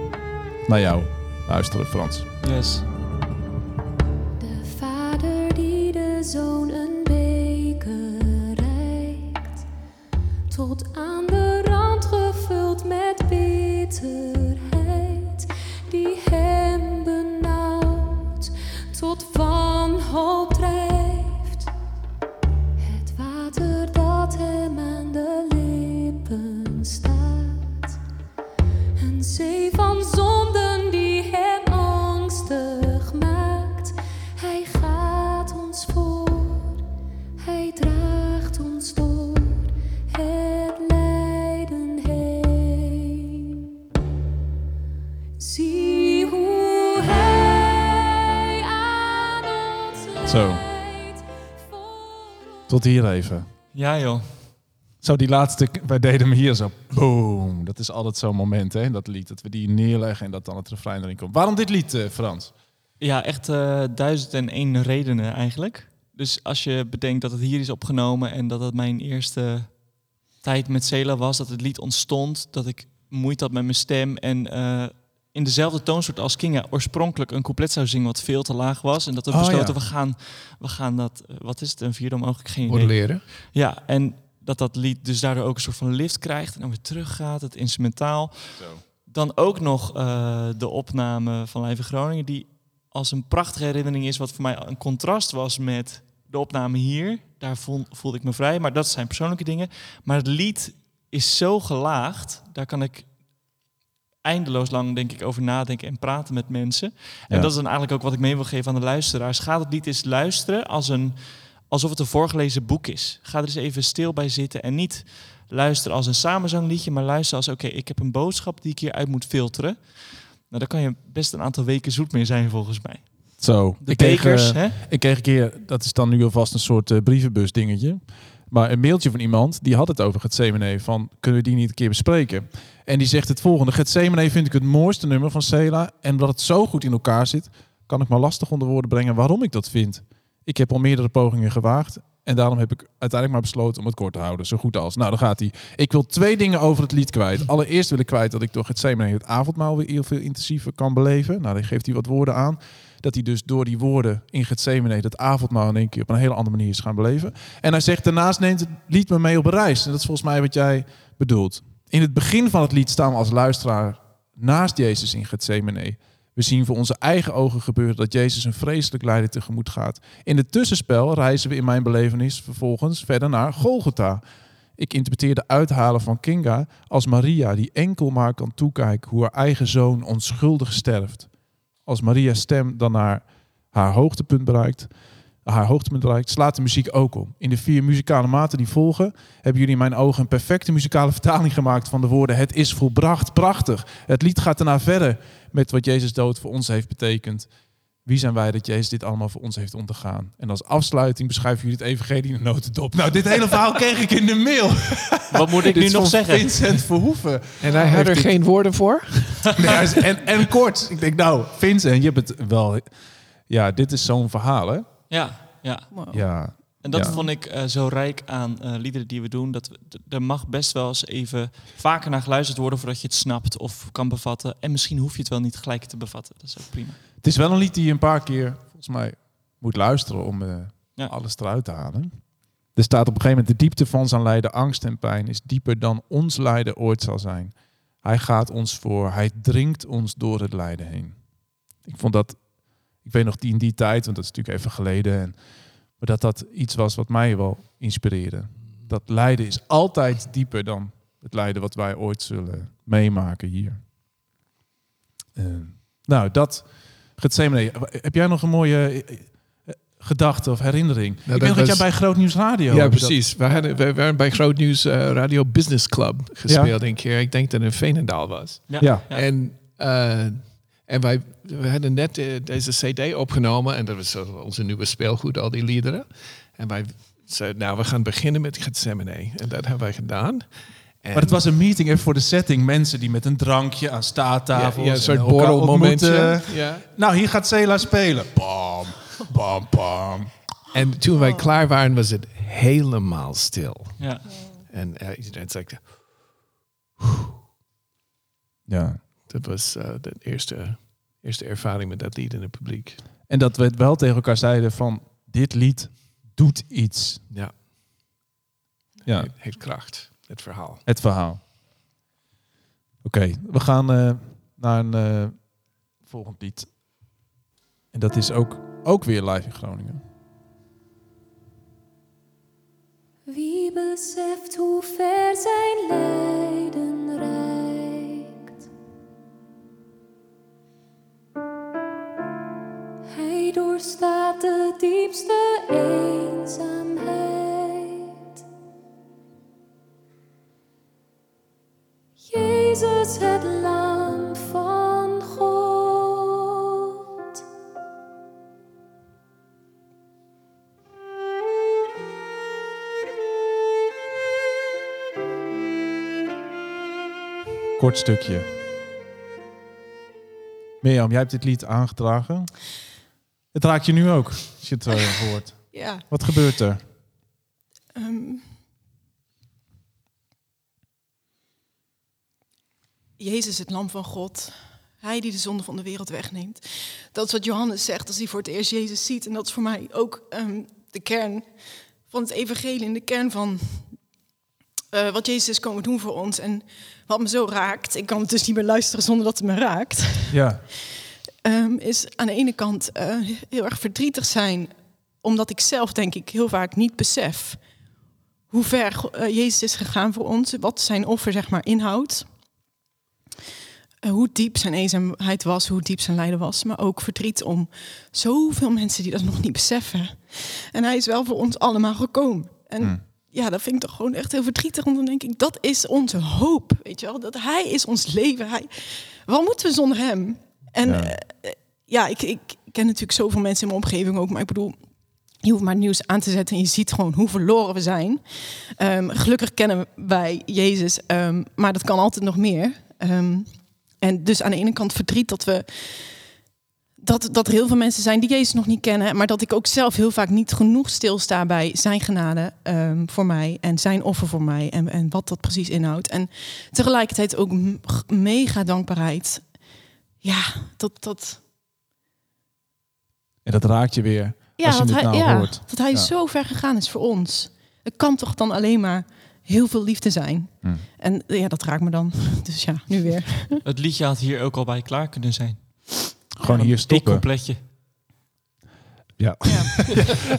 naar jou luisteren, Frans. Yes. Tot hier even. Ja joh. Zo, die laatste, wij deden hem hier zo. Boom. Dat is altijd zo'n moment, hè, dat lied. Dat we die neerleggen en dat dan het refrein erin komt. Waarom dit lied, eh, Frans? Ja, echt eh, duizend en één redenen eigenlijk. Dus als je bedenkt dat het hier is opgenomen en dat het mijn eerste tijd met Cela was, dat het lied ontstond, dat ik moeite had met mijn stem en eh, in dezelfde toonsoort als Kinga oorspronkelijk een couplet zou zingen wat veel te laag was. En dat we Oh, besloten, ja. we, gaan, we gaan dat, eh, wat is het, een vierde mogelijk, geen idee. Modelleren. Ja, en dat dat lied dus daardoor ook een soort van lift krijgt en dan weer teruggaat, het instrumentaal. Dan ook nog eh, de opname van Live in Groningen, die als een prachtige herinnering is, wat voor mij een contrast was met de opname hier. Daar voel- voelde ik me vrij, maar dat zijn persoonlijke dingen. Maar het lied is zo gelaagd, daar kan ik eindeloos lang denk ik over nadenken en praten met mensen. En Ja. dat is dan eigenlijk ook wat ik mee wil geven aan de luisteraars. Ga het lied eens luisteren als een, alsof het een voorgelezen boek is. Ga er eens even stil bij zitten en niet luisteren als een samenzangliedje, maar luister als oké, ik heb een boodschap die ik hier uit moet filteren. Nou, daar kan je best een aantal weken zoet mee zijn volgens mij. Zo. De ik kreeg, eh, hè? Ik kreeg een keer, dat is dan nu alvast een soort eh, brievenbus dingetje. Maar een mailtje van iemand, die had het over Gethsemane. Van, kunnen we die niet een keer bespreken? En die zegt het volgende. Gethsemane vind ik het mooiste nummer van Sela. En omdat het zo goed in elkaar zit, kan ik maar lastig onder woorden brengen waarom ik dat vind. Ik heb al meerdere pogingen gewaagd. En daarom heb ik uiteindelijk maar besloten om het kort te houden. Zo goed als. Nou, dan gaat hij. Ik wil twee dingen over het lied kwijt. Allereerst wil ik kwijt dat ik door Gethsemane het avondmaal weer heel veel intensiever kan beleven. Nou, dan geeft hij wat woorden aan dat hij dus door die woorden in Gethsemane dat avondmaal in één keer op een hele andere manier is gaan beleven. En hij zegt daarnaast neemt het lied me mee op reis. En dat is volgens mij wat jij bedoelt. In het begin van het lied staan we als luisteraar naast Jezus in Gethsemane. We zien voor onze eigen ogen gebeuren dat Jezus een vreselijk lijden tegemoet gaat. In het tussenspel reizen we in mijn belevenis vervolgens verder naar Golgotha. Ik interpreteer de uithalen van Kinga als Maria die enkel maar kan toekijken hoe haar eigen zoon onschuldig sterft als Maria's stem dan naar haar hoogtepunt bereikt, haar hoogtepunt bereikt, slaat de muziek ook om. In de vier muzikale maten die volgen, hebben jullie in mijn ogen een perfecte muzikale vertaling gemaakt van de woorden het is volbracht, prachtig. Het lied gaat daarna verder met wat Jezus dood voor ons heeft betekend. Wie zijn wij dat Jezus dit allemaal voor ons heeft ondergaan? En als afsluiting beschrijven jullie het evangelie in een notendop. Nou, dit hele verhaal kreeg ik in de mail. Wat moet ik Dit nu nog zeggen? Vincent Verhoeven. En hij had Heeft er dit- geen woorden voor? Nee, hij is- en, en kort. Ik denk, nou, Vincent, je hebt het wel... Ja, dit is zo'n verhaal, hè? Ja, ja. Wow. Ja. En dat Ja. vond ik eh, zo rijk aan eh, liederen die we doen. Dat er mag best wel eens even vaker naar geluisterd worden voordat je het snapt of kan bevatten. En misschien hoef je het wel niet gelijk te bevatten. Dat is ook prima. Het is wel een lied die je een paar keer, volgens mij, moet luisteren om eh, Ja. alles eruit te halen. Er staat op een gegeven moment, de diepte van zijn lijden, angst en pijn is dieper dan ons lijden ooit zal zijn. Hij gaat ons voor, hij dringt ons door het lijden heen. Ik vond dat, ik weet nog die in die tijd, want dat is natuurlijk even geleden, en, maar dat dat iets was wat mij wel inspireerde. Dat lijden is altijd dieper dan het lijden wat wij ooit zullen meemaken hier. Eh, nou, dat Gethsemane. Heb jij nog een mooie eh, eh, gedachte of herinnering? Nou, ik weet dat jij bij Groot Nieuws Radio... Ja, je dat- precies. We, hadden, we waren bij Groot Nieuws eh, Radio Business Club gespeeld een keer. Ik denk dat het in Veenendaal was. Ja. Ja. En, eh, en wij we hadden net eh, deze CD opgenomen. En dat was zo onze nieuwe speelgoed, al die liederen. En wij zeiden, nou, we gaan beginnen met Gethsemane. En dat hebben wij gedaan. En, Maar het was een meeting even voor de setting. Mensen die met een drankje aan staattafels... ja, ja, een soort borrelmomentje. Ja. Nou, hier gaat Cela spelen. Bam, bam, bam. En toen wij klaar waren, was het helemaal stil. Ja. En eh, iedereen zei, Ja. Dat was eh, de eerste, eerste ervaring met dat lied in het publiek. En dat we het wel tegen elkaar zeiden van... Dit lied doet iets. Ja, Ja, het heeft kracht, het verhaal. het verhaal. Oké, we gaan eh, naar een eh, volgend lied. En dat is ook, ook weer live in Groningen. Wie beseft hoe ver zijn lijden Hij doorstaat de diepste eenzaamheid. Jezus, het lam van God. Kort stukje. Mirjam, jij hebt dit lied aangedragen. Het raakt je nu ook, als je het eh, hoort. Ja. Wat gebeurt er? Ehm. Jezus, het lam van God. Hij die de zonde van de wereld wegneemt. Dat is wat Johannes zegt als hij voor het eerst Jezus ziet. En dat is voor mij ook ehm, de kern van het evangelie. En de kern van eh, wat Jezus is komen doen voor ons. En wat me zo raakt, ik kan het dus niet meer luisteren zonder dat het me raakt. Ja, Ehm, is aan de ene kant eh, heel erg verdrietig zijn, omdat ik zelf denk ik heel vaak niet besef hoe ver eh, Jezus is gegaan voor ons, wat zijn offer zeg maar inhoudt. Eh, hoe diep zijn eenzaamheid was, hoe diep zijn lijden was, maar ook verdriet om zoveel mensen die dat nog niet beseffen. En hij is wel voor ons allemaal gekomen. En Hmm. ja, dat vind ik toch gewoon echt heel verdrietig, want dan denk ik, dat is onze hoop, weet je wel, dat hij is ons leven. Hij, wat moeten we zonder hem? En Ja. ja, ja ik, ik ken natuurlijk zoveel mensen in mijn omgeving ook, maar ik bedoel, je hoeft maar het nieuws aan te zetten en je ziet gewoon hoe verloren we zijn. Ehm, gelukkig kennen wij Jezus, ehm, maar dat kan altijd nog meer. Ehm, en dus aan de ene kant verdriet dat we dat, dat er heel veel mensen zijn die Jezus nog niet kennen, maar dat ik ook zelf heel vaak niet genoeg stilsta bij zijn genade voor mij en zijn offer voor mij en, en wat dat precies inhoudt. En tegelijkertijd ook mega dankbaarheid. Ja, dat, dat, en dat raakt je weer ja, als je dat dit hij, nou ja, hoort. dat hij Ja. zo ver gegaan is voor ons. Het kan toch dan alleen maar heel veel liefde zijn. Hm. En ja, dat raakt me dan. Dus ja, nu weer. Het liedje had hier ook al bij klaar kunnen zijn. Gewoon hier Dik stoppen. coupletje. Ja.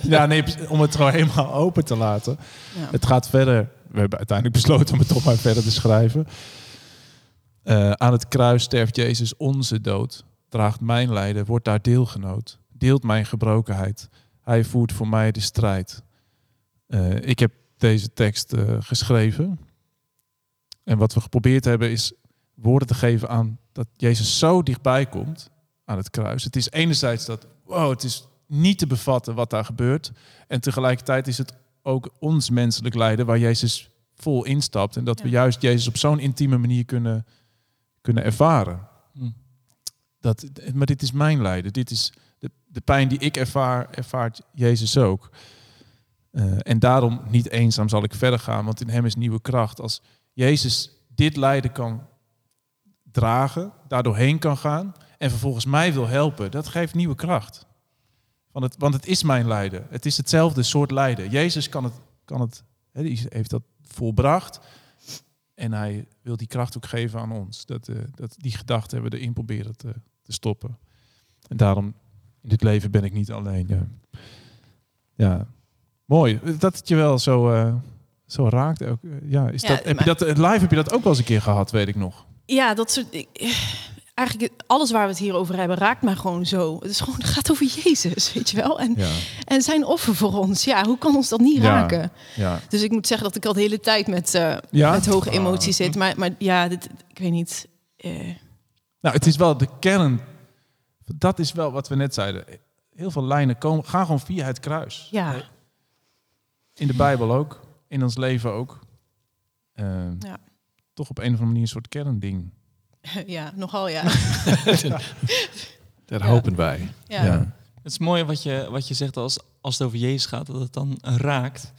ja, nee, om het gewoon helemaal open te laten. Ja. Het gaat verder. We hebben uiteindelijk besloten om het toch maar verder te schrijven. Eh, aan het kruis sterft Jezus onze dood. Draagt mijn lijden, wordt daar deelgenoot. Deelt mijn gebrokenheid. Hij voert voor mij de strijd. Eh, ik heb deze tekst eh, geschreven. En wat we geprobeerd hebben is woorden te geven aan dat Jezus zo dichtbij komt aan het kruis. Het is enerzijds dat, wow, het is niet te bevatten wat daar gebeurt. En tegelijkertijd is het ook ons menselijk lijden waar Jezus vol instapt. En dat we juist Jezus op zo'n intieme manier kunnen, kunnen ervaren. Hm. Dat, maar dit is mijn lijden. Dit is de, de pijn die ik ervaar, ervaart Jezus ook. Eh, en daarom niet eenzaam zal ik verder gaan, want in hem is nieuwe kracht. Als Jezus dit lijden kan dragen, daardoor heen kan gaan en vervolgens mij wil helpen, dat geeft nieuwe kracht. Want het, want het is mijn lijden. Het is hetzelfde soort lijden. Jezus kan het, kan het heeft dat volbracht. En hij wil die kracht ook geven aan ons. Dat, eh, dat, die gedachten hebben we erin proberen te, te stoppen. En daarom, in dit leven ben ik niet alleen. Ja, ja. mooi. Dat het je wel zo, eh, zo raakt. Ook, eh, ja, is Ja, dat, heb je dat, eh, live heb je dat ook wel eens een keer gehad, weet ik nog. Ja, dat soort. ik- eigenlijk alles waar we het hier over hebben raakt mij gewoon zo. Het is gewoon, het gaat over Jezus, weet je wel. En, Ja, en zijn offer voor ons. Ja, hoe kan ons dat niet Ja. raken? ja. Dus ik moet zeggen dat ik al de hele tijd met, eh, met hoge Ah. emoties zit. Maar, maar ja, dit, ik weet niet. eh, Nou, het is wel de kern. Dat is wel wat we net zeiden. Heel veel lijnen komen, gaan gewoon via het kruis. ja, In de Bijbel ook. In ons leven ook. Eh, Ja. Toch op een of andere manier een soort kernding. ja, nogal ja. Dat Ja. hopen wij. ja. Het is mooi wat je, wat je zegt als, als het over Jezus gaat, dat het dan raakt.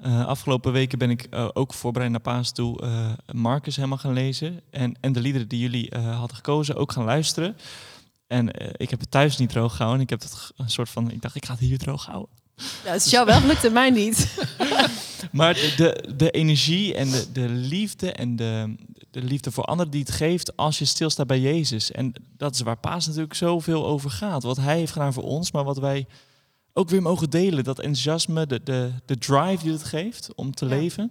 Eh, afgelopen weken ben ik eh, ook voorbereid naar Paas toe eh Marcus helemaal gaan lezen. En, en de liederen die jullie eh, hadden gekozen ook gaan luisteren. En ik heb het thuis niet droog gehouden. Ik heb het g- een soort van, ik dacht, ik ga het hier droog houden. Ja, het is jou wel gelukt en mij niet. Maar de, de, de energie en de, de liefde en de, de liefde voor anderen die het geeft als je stilstaat bij Jezus. En dat is waar Paas natuurlijk zoveel over gaat. Wat hij heeft gedaan voor ons, maar wat wij ook weer mogen delen. Dat enthousiasme, de, de, de drive die het geeft om te Ja. leven.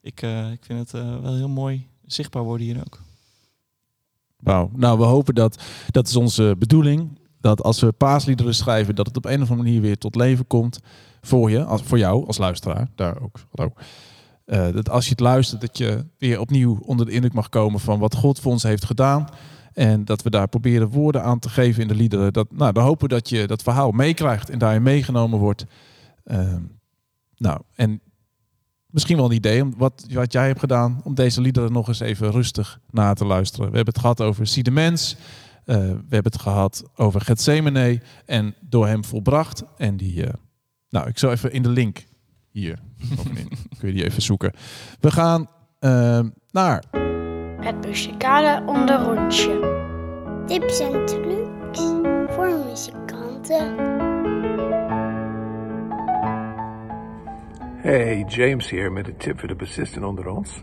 Ik, eh, ik vind het eh, wel heel mooi zichtbaar worden hier ook. Wauw. Nou, we hopen dat, dat is onze bedoeling, dat als we paasliederen schrijven, dat het op een of andere manier weer tot leven komt voor je, als, voor jou als luisteraar. Daar ook. Hallo. Eh, dat als je het luistert, dat je weer opnieuw onder de indruk mag komen van wat God voor ons heeft gedaan. En dat we daar proberen woorden aan te geven in de liederen. Dat, nou, dan hopen we dat je dat verhaal meekrijgt en daarin meegenomen wordt. Ehm, nou, en misschien wel een idee om wat, wat jij hebt gedaan om deze liederen nog eens even rustig na te luisteren. We hebben het gehad over de Mens. eh, we hebben het gehad over Gethsemane en door hem volbracht. En die, eh, nou, ik zal even in de link hier bovenin. Kun je die even zoeken. We gaan eh, naar Het muzikale onderrondje. Tips en trucs voor muzikanten. Hey, James hier met een tip voor de bassisten onder ons.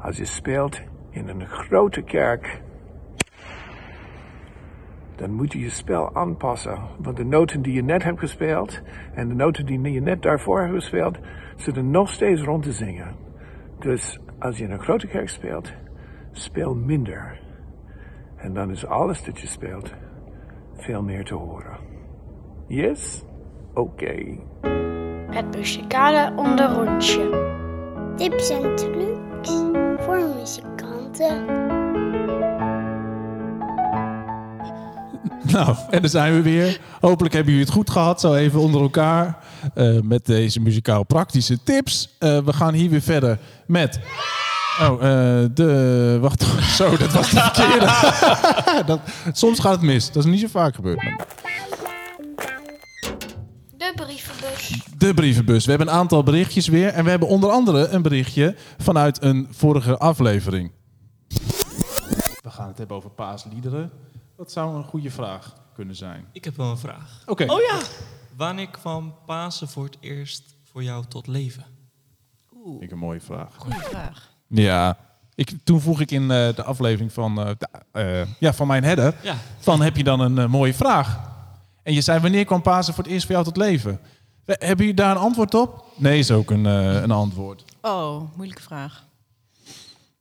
Als je speelt in een grote kerk, dan moet je je spel aanpassen. Want de noten die je net hebt gespeeld en de noten die je net daarvoor hebt gespeeld, zitten nog steeds rond te zingen. Dus als je in een grote kerk speelt, speel minder. En dan is alles dat je speelt veel meer te horen. Yes? Oké. Het muzikale onderrondje. Tips en trucs voor muzikanten. Nou, en daar zijn we weer. Hopelijk hebben jullie het goed gehad, zo even onder elkaar. eh, met deze muzikaal praktische tips. Eh, we gaan hier weer verder met. Oh, eh, de. Wacht, zo, dat was de verkeerde. dat, soms gaat het mis. Dat is niet zo vaak gebeurd. maar- De brievenbus. De brievenbus. We hebben een aantal berichtjes weer. En we hebben onder andere een berichtje vanuit een vorige aflevering. We gaan het hebben over paasliederen. Wat zou een goede vraag kunnen zijn? Ik heb wel een vraag. Oké. Oh ja. Wanneer kwam Pasen voor het eerst voor jou tot leven? Vind ik een mooie vraag. Goeie vraag. Ja, ik, toen vroeg ik in eh, de aflevering van, eh, de- eh, ja, van mijn header... Ja, van heb je dan een eh, mooie vraag? En je zei, wanneer kwam Pasen voor het eerst voor jou tot leven? We- Hebben jullie daar een antwoord op? Nee, is ook een, eh, een antwoord. Oh, moeilijke vraag.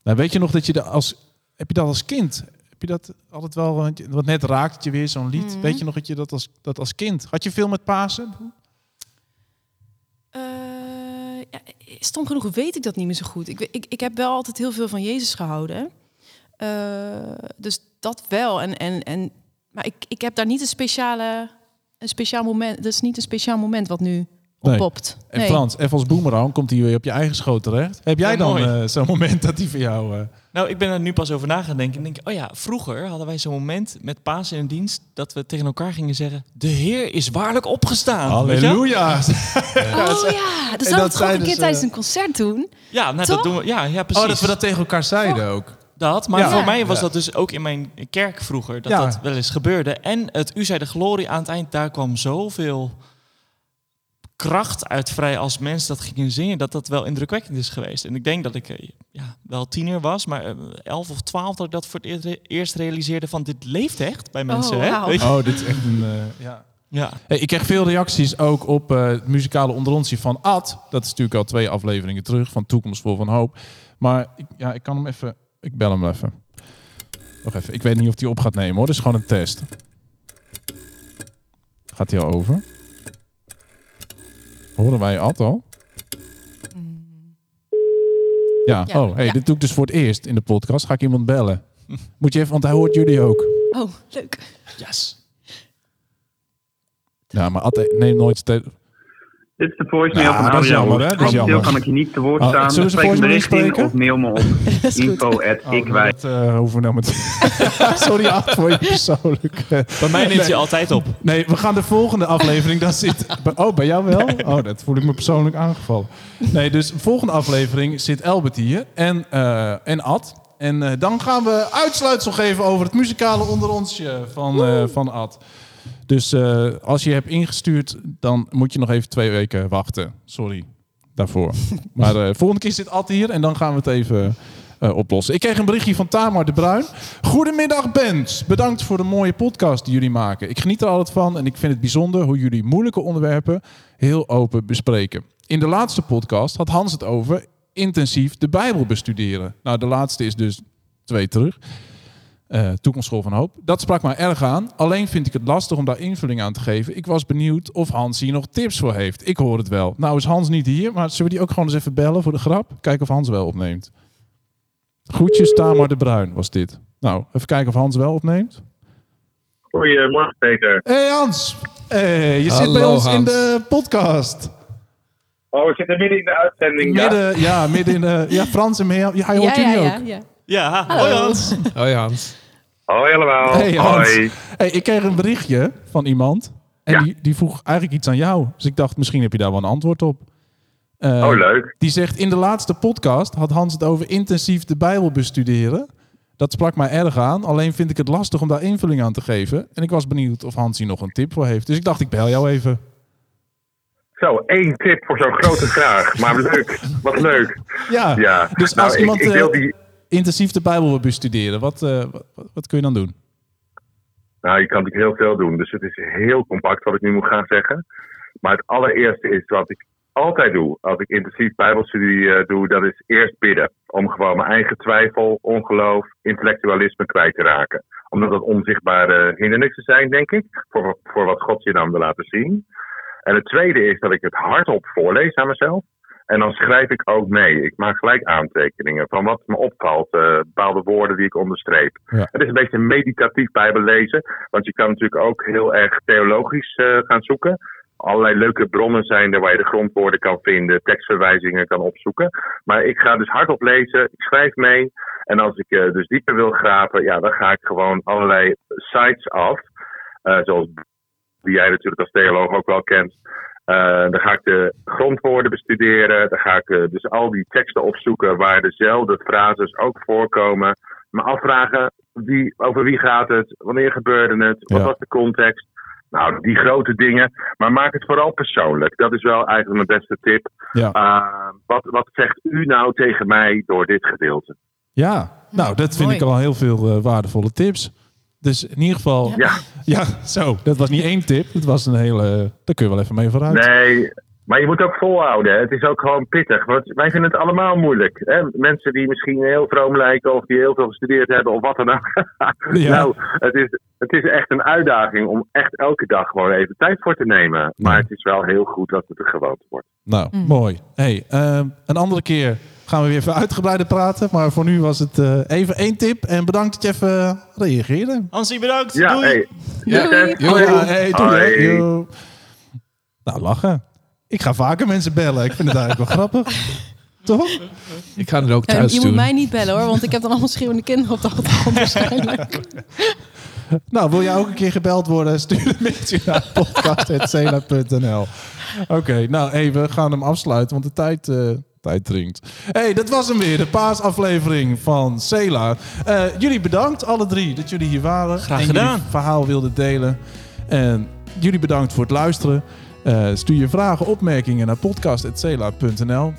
Nou, weet je nog dat je dat als... Heb je dat als kind? Heb je dat altijd wel... want net raakt je weer, zo'n lied. Mhm. Weet je nog dat je dat als, dat als kind... Had je veel met Pasen? Eh, ja, stom genoeg weet ik dat niet meer zo goed. Ik, ik, ik heb wel altijd heel veel van Jezus gehouden. Eh, dus dat wel. En, en, en, maar ik, ik heb daar niet een speciale, een speciaal moment. Dat is niet een speciaal moment wat nu Nee. oppopt. En Nee. Frans, even als boemerang komt hij weer op je eigen schoot terecht. Heb jij Ja, dan eh, zo'n moment dat hij voor jou... eh, Nou, ik ben er nu pas over na gaan denken. En denk, oh ja, vroeger hadden wij zo'n moment met Pasen in dienst dat we tegen elkaar gingen zeggen: De Heer is waarlijk opgestaan. Halleluja! Oh ja, dat dat ik toch een keer tijdens een concert doen. Ja, nou, dat doen we. Ja, ja, precies. Oh, dat we dat tegen elkaar zeiden ook. Dat, maar Ja. voor mij was Ja. dat dus ook in mijn kerk vroeger, dat Ja. dat wel eens gebeurde. En het U zij de glorie aan het eind, daar kwam zoveel kracht uit vrij als mensen dat gingen zingen, dat dat wel indrukwekkend is geweest. En ik denk dat ik eh, ja, wel tiener was, maar eh, elf of twaalf dat ik dat voor het eer- eerst realiseerde van dit leeft echt bij mensen. Oh, hè? Weet je? Oh, dit is echt een... eh, ja. Ja. Hey, ik kreeg veel reacties ook op eh, het muzikale onderontje van Ad. Dat is natuurlijk al twee afleveringen terug van Toekomst vol van Hoop. Maar ik, ja, ik kan hem even... Ik bel hem even. Nog even. Ik weet niet of hij op gaat nemen hoor. Dat is gewoon een test. Gaat hij al over? Horen wij Ad al? Ja, Ja, oh, hey, ja. dit doe ik dus voor het eerst in de podcast. Ga ik iemand bellen? Moet je even, want hij hoort jullie ook. Oh, leuk. Yes. Ja, maar Ad neemt nooit Dit is de voicemail Ja, van dat is Adriaan. jammer, hè? Dat is jammer. kan ik je niet te woord Oh, staan. zullen we bericht of mail me op info at Oh, ikwij. Dat eh, hoeven we nou met... Sorry, Ad, voor je persoonlijk. eh. Bij mij neemt Nee. hij altijd op. Nee, we gaan de volgende aflevering. Daar zit. Oh, bij jou wel? Oh, dat voel ik me persoonlijk aangevallen. Nee, dus de volgende aflevering zit Elbert hier en, eh, en Ad. En eh, dan gaan we uitsluitsel geven over het muzikale onderonsje van, eh, van Ad. Dus eh, als je hebt ingestuurd, dan moet je nog even twee weken wachten. Sorry daarvoor. Maar eh volgende keer zit Ad hier en dan gaan we het even eh, oplossen. Ik kreeg een berichtje van Tamar de Bruin. Goedemiddag, bands. Bedankt voor de mooie podcast die jullie maken. Ik geniet er altijd van en ik vind het bijzonder hoe jullie moeilijke onderwerpen heel open bespreken. In de laatste podcast had Hans het over intensief de Bijbel bestuderen. Nou, de laatste is dus twee terug. Eh Toekomstschool van Hoop. Dat sprak mij erg aan. Alleen vind ik het lastig om daar invulling aan te geven. Ik was benieuwd of Hans hier nog tips voor heeft. Ik hoor het wel. Nou is Hans niet hier, maar zullen we die ook gewoon eens even bellen voor de grap? Kijken of Hans wel opneemt. Groetjes, Tamar de Bruin was dit. Nou, even kijken of Hans wel opneemt. Goedemorgen Peter. Hey Hans, hey, je zit bij ons in de podcast. Oh, we zitten midden in de uitzending. Midden, ja, midden in de... Ja, Frans en. Ja, hij hoort ja, jullie ja, ook. ja, ja. Ja, hoi Hans. Hoi Hans. Hoi allemaal. Hey Hans. Hey, ik kreeg een berichtje van iemand. En Ja. die, die vroeg eigenlijk iets aan jou. Dus ik dacht, misschien heb je daar wel een antwoord op. Eh, Oh, leuk. Die zegt, in de laatste podcast had Hans het over intensief de Bijbel bestuderen. Dat sprak mij erg aan. Alleen vind ik het lastig om daar invulling aan te geven. En ik was benieuwd of Hans hier nog een tip voor heeft. Dus ik dacht, ik bel jou even. Zo, één tip voor zo'n grote vraag. Maar leuk. Wat leuk. Ja, Ja. dus Nou, als ik- iemand ik wil eh, die- intensief de Bijbel wil bestuderen, wat, eh, wat, wat kun je dan doen? Nou, je kan natuurlijk heel veel doen. Dus het is heel compact wat ik nu moet gaan zeggen. Maar het allereerste is wat ik altijd doe als ik intensief bijbelstudie eh, doe, dat is eerst bidden. Om gewoon mijn eigen twijfel, ongeloof, intellectualisme kwijt te raken. Omdat dat onzichtbare hindernissen zijn, denk ik, voor, voor wat God je dan wil laten zien. En het tweede is dat ik het hardop voorlees aan mezelf. En dan schrijf ik ook mee. Ik maak gelijk aantekeningen van wat me opvalt. eh, bepaalde woorden die ik onderstreep. Ja. Het is een beetje meditatief bijbellezen. Want je kan natuurlijk ook heel erg theologisch eh, gaan zoeken. Allerlei leuke bronnen zijn er waar je de grondwoorden kan vinden. Tekstverwijzingen kan opzoeken. Maar ik ga dus hardop lezen. Ik schrijf mee. En als ik eh, dus dieper wil graven. Ja, dan ga ik gewoon allerlei sites af. zoals die jij natuurlijk als theoloog ook wel kent. Eh, dan ga ik de grondwoorden bestuderen. Dan ga ik eh, dus al die teksten opzoeken waar dezelfde frases ook voorkomen. Me afvragen wie, over wie gaat het, wanneer gebeurde het, wat Ja. was de context. Nou, die grote dingen. Maar maak het vooral persoonlijk. Dat is wel eigenlijk mijn beste tip. Ja. Eh, wat, wat zegt u nou tegen mij door dit gedeelte? Ja, nou, dat vind mooi. ik al heel veel waardevolle tips. Dus in ieder geval, ja. Ja, zo, dat was niet één tip. Dat was een hele, daar kun je wel even mee vooruit. Nee, maar je moet ook volhouden. hè. Het is ook gewoon pittig. Want wij vinden het allemaal moeilijk. Hè? Mensen die misschien heel vroom lijken of die heel veel gestudeerd hebben of wat dan ook. Ja. Nou, het is, het is echt een uitdaging om echt elke dag gewoon even tijd voor te nemen. Maar het is wel heel goed dat het een gewoonte wordt. Nou, Mm. mooi. Hey, ehm, een andere keer gaan we weer even uitgebreider praten. Maar voor nu was het eh, even één tip. En bedankt dat je even reageerde. Hansie, bedankt. Ja, Doei. hey. Doei. Ja, hey, doei. Hoi. Yo. Nou, lachen. Ik ga vaker mensen bellen. Ik vind het eigenlijk wel grappig. Toch? Ik ga het ook En thuis je doen. moet mij niet bellen hoor, want ik heb dan allemaal schreeuwende kinderen op de achtergrond waarschijnlijk. Nou, wil jij ook een keer gebeld worden? Stuur een mailtje naar podcast.cela.nl Oké, nou hey, we gaan hem afsluiten, want de tijd, eh, tijd dringt. hey, dat was hem weer, de paasaflevering van Cela. Eh, jullie bedankt, alle drie, dat jullie hier waren. Graag gedaan. verhaal wilden delen. En jullie bedankt voor het luisteren. Eh, stuur je vragen, opmerkingen naar podcast.cela.nl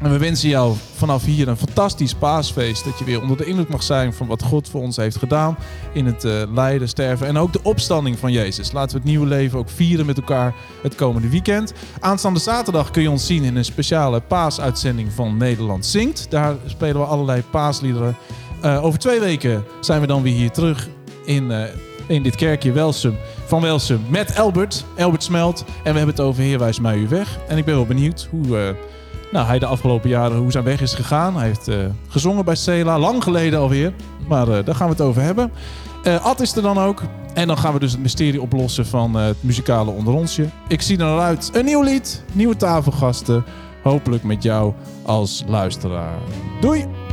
En we wensen jou vanaf hier een fantastisch paasfeest. Dat je weer onder de indruk mag zijn van wat God voor ons heeft gedaan. In het eh, lijden, sterven en ook de opstanding van Jezus. Laten we het nieuwe leven ook vieren met elkaar het komende weekend. Aanstaande zaterdag kun je ons zien in een speciale paasuitzending van Nederland Zingt. Daar spelen we allerlei paasliederen. Eh, over twee weken zijn we dan weer hier terug in, eh, in dit kerkje Welsum. Van Welsum met Albert, Albert Smelt. En we hebben het over Heerwijs weg. En ik ben wel benieuwd hoe... nou, hij de afgelopen jaren hoe zijn weg is gegaan. Hij heeft eh, gezongen bij Cela, lang geleden alweer. Maar eh, daar gaan we het over hebben. Eh Ad is er dan ook. En dan gaan we dus het mysterie oplossen van het muzikale onderonsje. Ik zie er naar uit. Een nieuw lied, nieuwe tafelgasten. Hopelijk met jou als luisteraar. Doei!